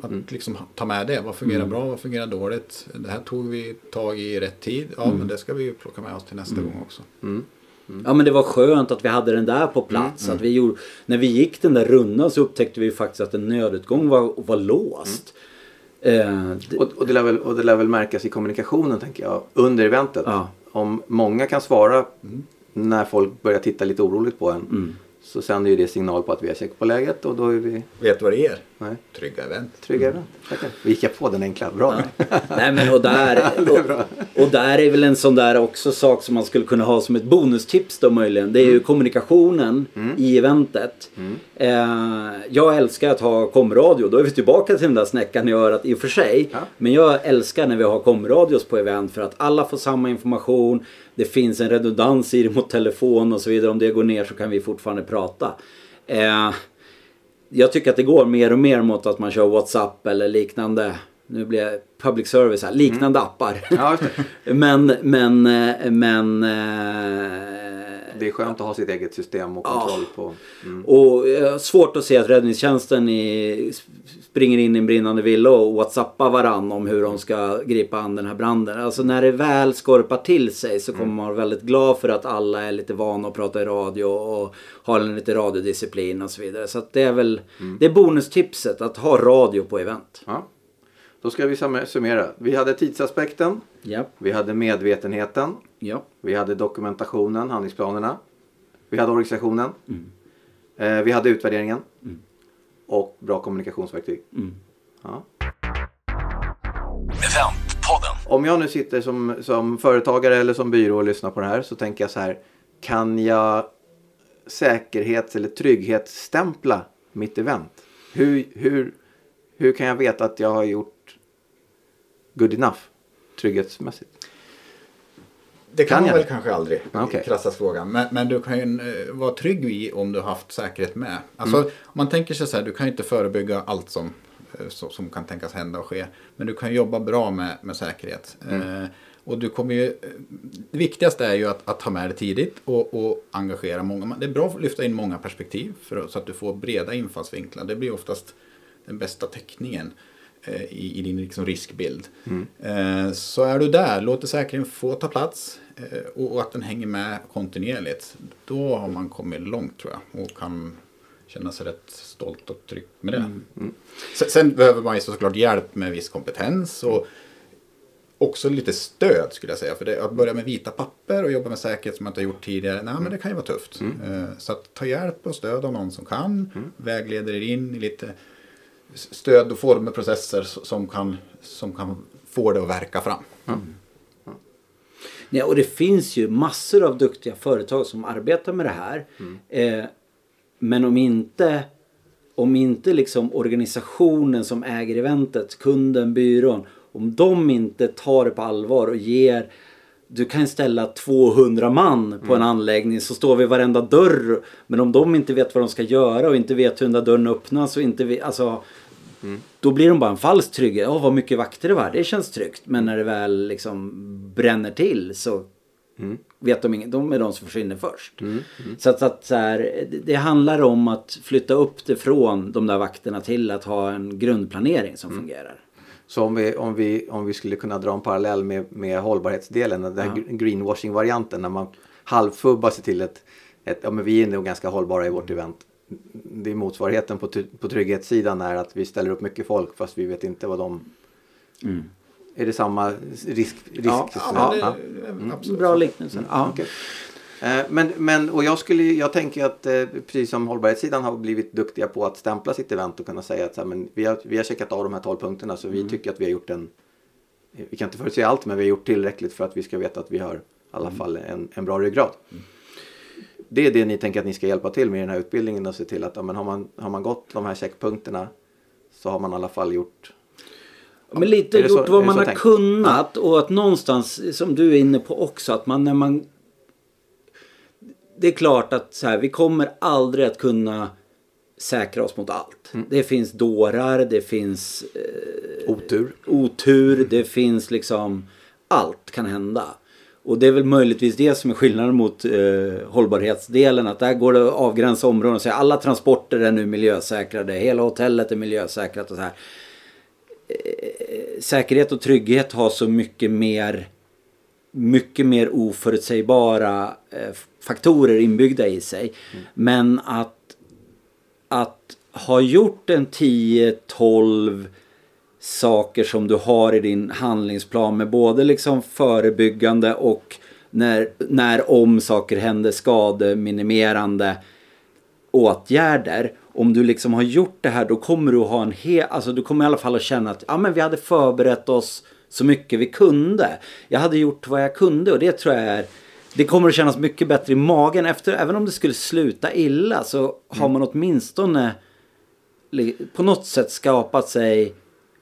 Att liksom ta med det. Vad fungerar bra, vad fungerar dåligt? Det här tog vi tag i i rätt tid. Ja, Mm. men det ska vi ju plocka med oss till nästa gång också. Ja men det var skönt att vi hade den där på plats. Att vi gjorde, när vi gick den där rundan så upptäckte vi faktiskt att en nödutgång var, var låst. Eh, det, Och, och, det lär väl, och det lär väl märkas i kommunikationen tänker jag under eventet. Ja. Om många kan svara när folk börjar titta lite oroligt på en. Så sänder ju det signal på att vi har check på läget och då är vi Vet du vad det ger? nej, Trygga event. trygga event. Tackar. Vi gick på den enkla. Bra. nej men och där, (laughs) och, och där är väl en sån där också sak som man skulle kunna ha som ett bonustips då möjligen. Det är ju kommunikationen i eventet. Eh, jag älskar att ha komradio. Då är vi tillbaka till den där snäckan i örat i och för sig. Ja. Men jag älskar när vi har komradios på event för att alla får samma information. Det finns en redundans i det mot telefon och så vidare. Om det går ner så kan vi fortfarande prata. Eh, jag tycker att det går mer och mer mot att man kör WhatsApp eller liknande nu blir jag public service här, liknande appar. Ja, det. (laughs) men, men, eh, men... eh, Det är skönt att ha sitt eget system och Ja. kontroll på. Mm. Och eh, svårt att se att räddningstjänsten i, springer in i en brinnande villa och whatsappar varann om hur de ska gripa an den här branden. Alltså när det väl skorpar till sig så kommer man vara väldigt glad för att alla är lite vana att prata i radio och har en lite radiodisciplin och så vidare. Så att det är väl det är bonustipset att ha radio på event. Ja. Då ska vi sum- summera. Vi hade tidsaspekten. Ja. Vi hade medvetenheten. Ja. Vi hade dokumentationen, handlingsplanerna. Vi hade organisationen. Mm. Eh, vi hade utvärderingen. Och bra kommunikationsverktyg. Mm. Ja. Eventpodden. Om jag nu sitter som, som företagare eller som byrå och lyssnar på det här så tänker jag så här. Kan jag säkerhets eller trygghetsstämpla mitt event? Hur, hur, hur kan jag veta att jag har gjort good enough trygghetsmässigt? Det kan, Kan man jag väl kanske aldrig, Okej. i krassast frågan. Men, men du kan ju eh, vara trygg i om du har haft säkerhet med. Alltså, om man tänker sig så här, du kan ju inte förebygga allt som, eh, som, som kan tänkas hända och ske. Men du kan jobba bra med, med säkerhet. Eh, och du kommer ju, eh, det viktigaste är ju att, att ha med det tidigt och, och engagera många. Det är bra att lyfta in många perspektiv för, så att du får breda infallsvinklar. Det blir oftast den bästa täckningen i, i din liksom riskbild. Eh, Så är du där, låt säkerheten få ta plats eh, och att den hänger med kontinuerligt. Då har man kommit långt tror jag och kan känna sig rätt stolt och trygg med det. Sen, sen behöver man ju såklart hjälp med viss kompetens och också lite stöd skulle jag säga. För det, att börja med vita papper och jobba med säkerhet som man inte har gjort tidigare, nej men det kan ju vara tufft. Eh, Så att ta hjälp och stöd av någon som kan, vägleder er in i lite stöd och former, processer s- som kan, som kan få det att verka fram. Ja, och det finns ju massor av duktiga företag som arbetar med det här. Eh, men om inte, om inte liksom organisationen som äger eventet, kunden, byrån, om de inte tar det på allvar och ger du kan ställa 200 man på en anläggning så står vi varenda dörr. Men om de inte vet vad de ska göra och inte vet hur den där dörren öppnas och inte vet, alltså då blir de bara en falsk trygghet. Åh, vad mycket vakter det var. Det känns tryggt. Men när det väl liksom bränner till så vet de inget. De är de som försvinner först. Så att, att så här, det- handlar om att flytta upp det från de där vakterna till att ha en grundplanering som fungerar. Så om vi, om, vi, om vi skulle kunna dra en parallell med, med hållbarhetsdelen, den här gr- greenwashing-varianten när man halvfubbar sig till ett, ett, ja men vi är nog ganska hållbara i vårt event. Det är motsvarigheten på, på trygghetssidan är att vi ställer upp mycket folk fast vi vet inte vad de... Är det samma risk? risk Ja, Ja, Ja. absolut. Bra liknelse. Ja. Okej. Eh, Men, men och jag, skulle, jag tänker att eh, precis som hållbarhetssidan har blivit duktiga på att stämpla sitt event och kunna säga att så här, men vi, har, vi har checkat av de här 12 punkterna så vi tycker att vi har gjort en vi kan inte förutse allt men vi har gjort tillräckligt för att vi ska veta att vi har i alla fall en, en bra ryggrad. Det är det ni tänker att ni ska hjälpa till med i den här utbildningen och se till att ja, men har, man, har man gått de här checkpunkterna så har man i alla fall gjort Men lite så- gjort vad man har tänkt? kunnat och att någonstans, som du är inne på också, att man när man... Det är klart att så här, vi kommer aldrig att kunna säkra oss mot allt. Mm. Det finns dårar, det finns eh, otur. otur, det finns liksom... Allt kan hända. Och det är väl möjligtvis det som är skillnaden mot eh, hållbarhetsdelen. Att där går det att avgränsa områden och säga alla transporter är nu miljösäkrade. Hela hotellet är miljösäkrat och så här säkerhet och trygghet har så mycket mer mycket mer oförutsägbara eh, faktorer inbyggda i sig. Men att, att ha gjort en 10-12 saker som du har i din handlingsplan med både liksom förebyggande och när, när om saker händer skademinimerande åtgärder. Om du liksom har gjort det här då kommer du ha en hel, alltså du kommer i alla fall att känna att ja men vi hade förberett oss så mycket vi kunde. Jag hade gjort vad jag kunde och det tror jag är det kommer att kännas mycket bättre i magen efter, även om det skulle sluta illa så har man åtminstone på något sätt skapat sig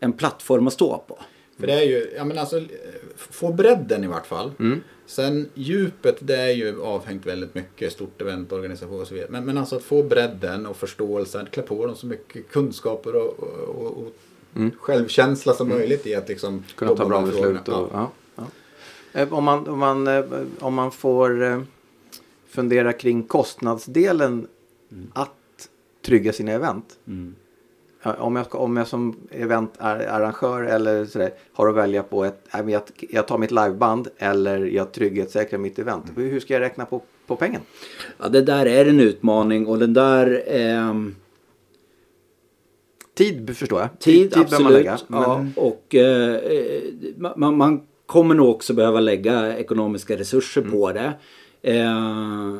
en plattform att stå på. För det är ju, ja men alltså, få bredden i vart fall. Sen djupet, det är ju avhängt väldigt mycket, stort event, organisation och så vidare. Men, men alltså att få bredden och förståelsen, klä på dem så mycket kunskaper och, och, och, och självkänsla som möjligt i att liksom Kunna ta bra beslut. Och, ja. Ja, Eh, Om, man, om, man, eh, om man får eh, fundera kring kostnadsdelen att trygga sina event. Ja, Om jag, om jag som eventarrangör eller sådär har att välja på ett, jag, jag tar mitt liveband eller jag trygghetssäkrar mitt event. Hur ska jag räkna på, på pengen? Ja, det där är en utmaning och den där... ehm, Tid förstår jag. Tid, behöver absolut. man lägga. ja, Men, och eh, eh, man, man kommer nog också behöva lägga ekonomiska resurser Mm. på det. Eh,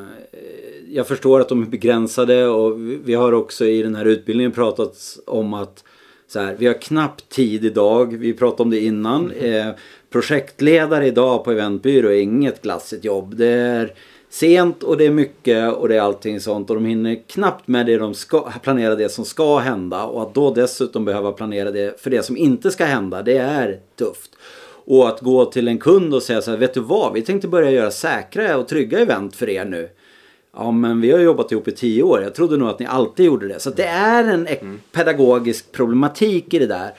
jag förstår att de är begränsade och vi har också i den här utbildningen pratat om att så här, vi har knappt tid idag. Vi pratade om det innan. Mm. Eh, projektledare idag på eventbyrå är inget glassigt jobb. Det är sent och det är mycket och det är allting sånt och de hinner knappt med det de ska planera det som ska hända och att då dessutom behöva planera det för det som inte ska hända det är tufft. Och att gå till en kund och säga så här, vet du vad, vi tänkte börja göra säkra och trygga event för er nu. Ja men vi har jobbat ihop i tio år, jag trodde nog att ni alltid gjorde det. Så det är en ek- pedagogisk problematik i det där.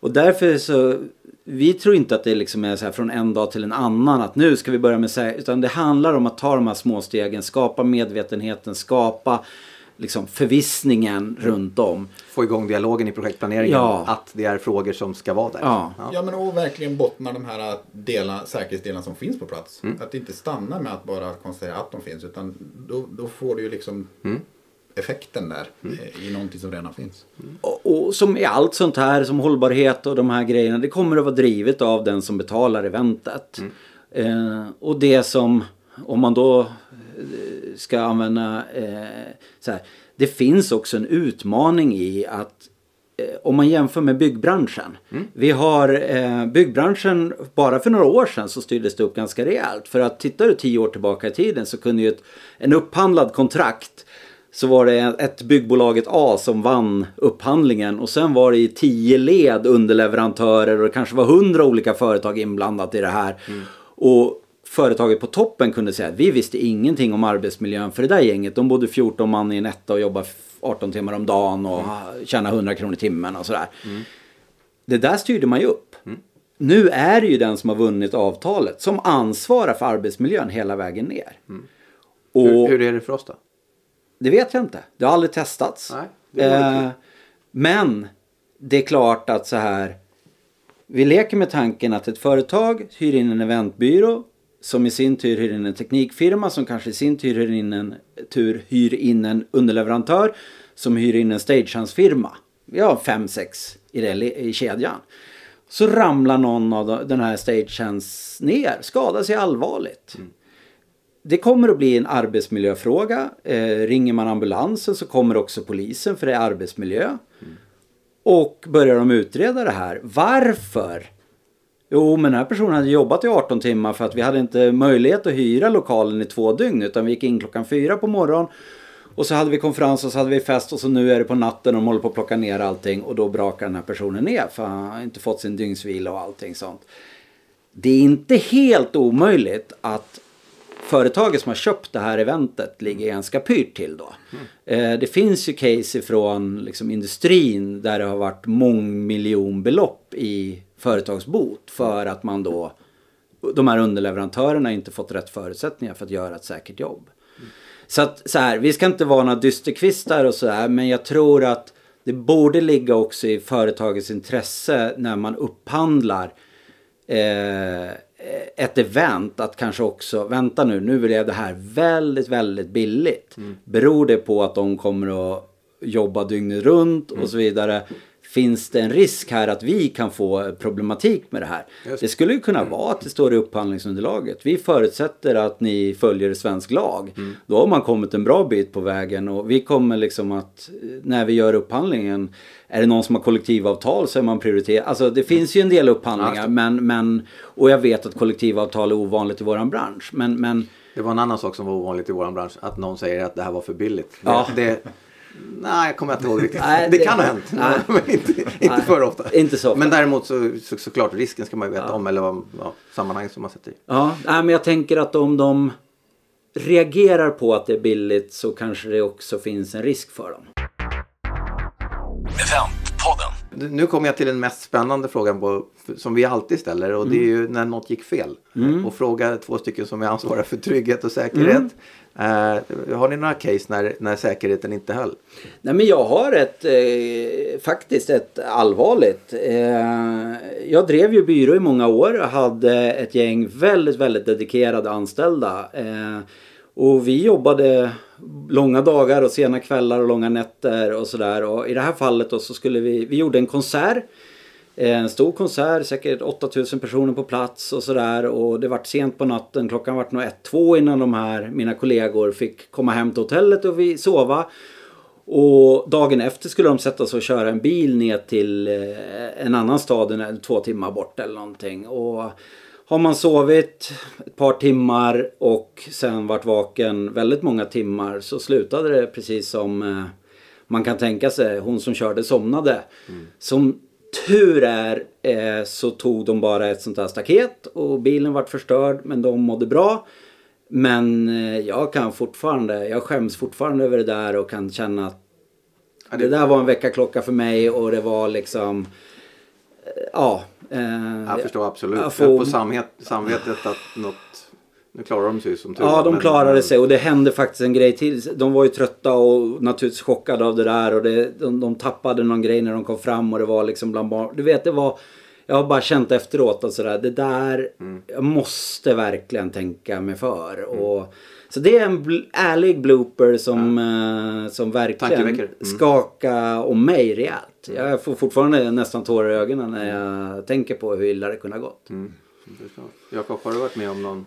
Och därför så, vi tror inte att det liksom är så här från en dag till en annan att nu ska vi börja med säkerhet. Utan det handlar om att ta de här små stegen, skapa medvetenheten, skapa liksom förvissningen runt om. få igång dialogen i projektplaneringen. Ja. Att det är frågor som ska vara där. Ja. Ja men och verkligen bottna de här delarna, säkerhetsdelarna som finns på plats. Att inte stanna med att bara konstatera att de finns utan då, då får du ju liksom effekten där eh, i någonting som redan finns. Och, och som i allt sånt här som hållbarhet och de här grejerna. Det kommer att vara drivet av den som betalar eventet. Eh, och det som, om man då ska använda eh, så här. Det finns också en utmaning i att eh, om man jämför med byggbranschen. Vi har eh, byggbranschen, bara för några år sedan så styrdes det upp ganska rejält. För att tittar du tio år tillbaka i tiden så kunde ju ett, en upphandlad kontrakt så var det ett byggbolaget A som vann upphandlingen och sen var det i tio led underleverantörer och det kanske var hundra olika företag inblandat i det här. Och företaget på toppen kunde säga att vi visste ingenting om arbetsmiljön för det där gänget. De bodde 14 man i en etta och jobbade 18 timmar om dagen och tjänade 100 kronor i timmen och sådär. Det där styrde man ju upp. Nu är det ju den som har vunnit avtalet som ansvarar för arbetsmiljön hela vägen ner. Och Hur, hur är det för oss då? det vet jag inte. Det har aldrig testats. Nej, det eh, men det är klart att så här. Vi leker med tanken att ett företag hyr in en eventbyrå som i sin tur hyr in en teknikfirma som kanske i sin tur hyr in en, tur hyr in en underleverantör som hyr in en stagehandsfirma. Vi har fem, sex i, det, le- i kedjan. Så ramlar någon av de- den här stagehands ner, skadar sig allvarligt. Det kommer att bli en arbetsmiljöfråga. Eh, ringer man ambulansen så kommer också polisen för det är arbetsmiljö. Och börjar de utreda det här. Varför? Jo, men den här personen hade jobbat i 18 timmar för att vi hade inte möjlighet att hyra lokalen i två dygn. Utan vi gick in klockan fyra på morgonen. Och så hade vi konferens och så hade vi fest och så nu är det på natten och de håller på att plocka ner allting. Och då brakar den här personen ner för han har inte fått sin dygnsvila och allting sånt. Det är inte helt omöjligt att företaget som har köpt det här eventet ligger ganska pyrt till då. Eh, det finns ju case ifrån liksom, industrin där det har varit mångmiljonbelopp i företagsbot för att man då de här underleverantörerna inte fått rätt förutsättningar för att göra ett säkert jobb. Så att så här, vi ska inte vara några dysterkvistar och sådär men jag tror att det borde ligga också i företagets intresse när man upphandlar eh, ett event att kanske också, vänta nu, nu blev det här väldigt, väldigt billigt. Beror det på att de kommer att jobba dygnet runt och så vidare? Finns det en risk här att vi kan få problematik med det här? Det skulle ju kunna vara att det står i upphandlingsunderlaget. Vi förutsätter att ni följer svensk lag. Då har man kommit en bra bit på vägen och vi kommer liksom att när vi gör upphandlingen är det någon som har kollektivavtal så är man prioriterad. Alltså det finns ju en del upphandlingar men, men och jag vet att kollektivavtal är ovanligt i våran bransch. Men, men Det var en annan sak som var ovanligt i vår bransch. Att någon säger att det här var för billigt. Det, Ja. det, nej, jag kommer inte ihåg riktigt. Nej, det, det- kan ha hänt. nej. (laughs) men inte inte Nej, för ofta. inte så ofta. Men däremot så, så, såklart risken ska man ju veta om. Eller vad, ja, sammanhang som man sätter i. Ja, nej, men jag tänker att om de reagerar på att det är billigt så kanske det också finns en risk för dem. Eventpodden. Nu kommer jag till den mest spännande frågan på, som vi alltid ställer och det är ju när något gick fel. Och fråga två stycken som är ansvariga för trygghet och säkerhet. Eh, har ni några case när, när säkerheten inte höll? Nej men jag har ett, eh, faktiskt ett allvarligt. Eh, jag drev ju byrå i många år och hade ett gäng väldigt, väldigt dedikerade anställda. Eh, och vi jobbade långa dagar och sena kvällar och långa nätter och sådär. Och i det här fallet då så skulle vi, vi gjorde en konsert. En stor konsert, säkert 8000 personer på plats och sådär. Och det vart sent på natten, klockan vart nog ett, två innan de här, mina kollegor fick komma hem till hotellet och vi sova. Och dagen efter skulle de sätta sig och köra en bil ner till eh, en annan stad, två timmar bort eller någonting. Och har man sovit ett par timmar och sen varit vaken väldigt många timmar så slutade det precis som eh, man kan tänka sig. Hon som körde somnade. Som tur är eh, så tog de bara ett sånt här staket och bilen vart förstörd men de mådde bra. Men eh, jag kan fortfarande, jag skäms fortfarande över det där och kan känna att det där var en väckarklocka för mig och det var liksom Ja. Eh, Jag förstår absolut. jag får- på samvet, samvetet att något... Nu klarar de sig som tur Ja, de men- klarade sig och det hände faktiskt en grej till. De var ju trötta och naturligtvis chockade av det där och det, de, de tappade någon grej när de kom fram och det var liksom bland barn. Du vet, det var... Jag har bara känt efteråt att sådär, det där, Mm. jag måste verkligen tänka mig för. Och, så det är en bl- ärlig blooper som, eh, som verkligen. Mm. skakar om mig rejält. Jag får fortfarande nästan tårar i ögonen när jag tänker på hur illa det kunde ha gått. Mm. Jakob, har du varit med om någon...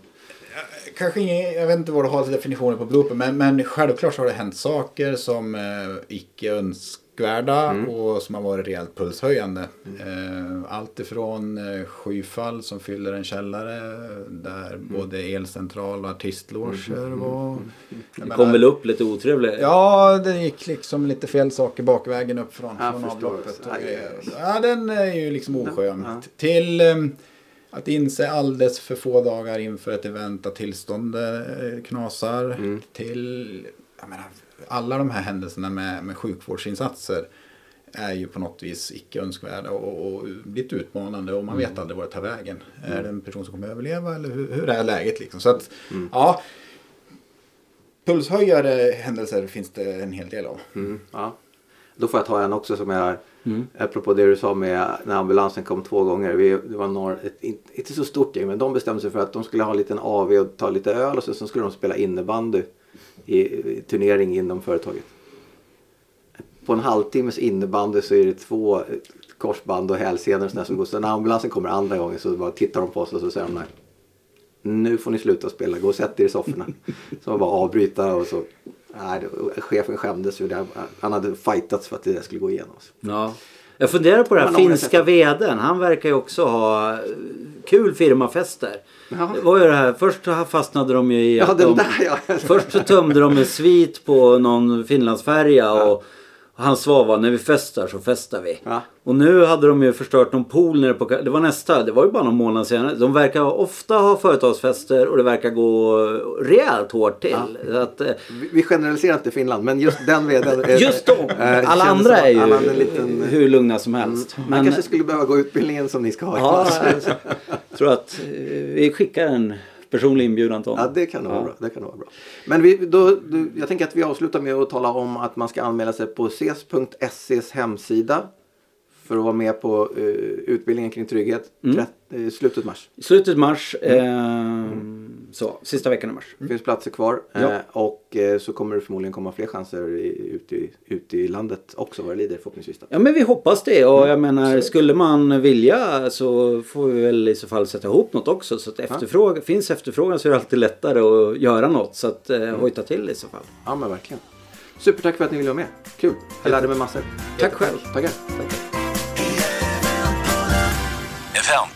Kanske ingen, jag vet inte vad du har för definitioner på blooper, men, men självklart så har det hänt saker som eh, icke önskvärda och som har varit rejält pulshöjande. Eh, allt ifrån eh, skyfall som fyller en källare där både elcentral och artistloger var. Jag Det menar- kom väl upp lite otrevligt. Ja, det gick liksom lite fel saker bakvägen upp från, Jag från avloppet. Och. Ja, den är ju liksom oskön. Ja. Till ehm, att inse alldeles för få dagar inför ett event att tillståndet eh, knasar. Mm. Till jag menar, alla de här händelserna med, med sjukvårdsinsatser är ju på något vis icke önskvärda och, och lite utmanande och man Mm. vet aldrig vart det tar vägen. Är det en person som kommer överleva eller hur, hur är läget liksom? Så att, ja. Pulshöjare händelser finns det en hel del av. Mm, ja. Då får jag ta en också som är, apropå det du sa med när ambulansen kom två gånger. Vi, det var några, ett, inte- inte så stort gäng men de bestämde sig för att de skulle ha en liten AV och ta lite öl och så, så skulle de spela innebandy i, turnering inom företaget. På en halvtimmes innebandy så är det två korsband och hälsenor som går. Så när ambulansen kommer andra gången så bara tittar de på oss och så säger de nej. Nu får ni sluta spela, gå och sätt er i sofforna. (laughs) Så man bara avbryta och så. Nej, chefen skämdes ju. Han hade fightats för att det där skulle gå igenom. Ja. Jag funderar på det här finska veden. Han verkar ju också ha kul firmafester. Ja. Det var ju det här. Först fastnade de ju i Ja, att de, där ja. Först så tömde de en svit på någon Finlandsfärja och hans svar var när vi festar så festar vi. Ja. Och nu hade de ju förstört någon pool nere på... Det var nästa, det var ju bara någon månad senare. De verkar ofta ha företagsfester och det verkar gå rejält hårt till. Så att, eh, Vi- Vi generaliserar inte Finland men just den veden. eh, just de! eh, Alla andra är ju en liten, hur lugna som helst. Man kanske skulle behöva gå utbildningen som ni ska ha. Ja, (laughs) jag tror att eh, vi skickar en personlig inbjudan till Ja, det kan nog vara bra. Det kan vara bra. Men vi, då, då, jag tänker att vi avslutar med att tala om att man ska anmäla sig på ses.ses hemsida. För att vara med på eh, utbildningen kring trygghet. Mm. Tret- eh, slutet mars. Slutet mars, eh, så, sista veckan i mars. Det finns platser kvar. Mm. Ja. Eh, och eh, så kommer det förmodligen komma fler chanser ute, i, ute i landet också vad det lider förhoppningsvis. Ja men vi hoppas det och Mm. jag menar skulle man vilja så får vi väl i så fall sätta ihop något också. Så att efterfråga, finns efterfrågan så är det alltid lättare att göra något. Så att eh, Mm. hojta till i så fall. Ja men verkligen. Supertack för att ni ville vara med. Kul. Jag lärde mig massor. Tack själv. Tackar. Eventpodden,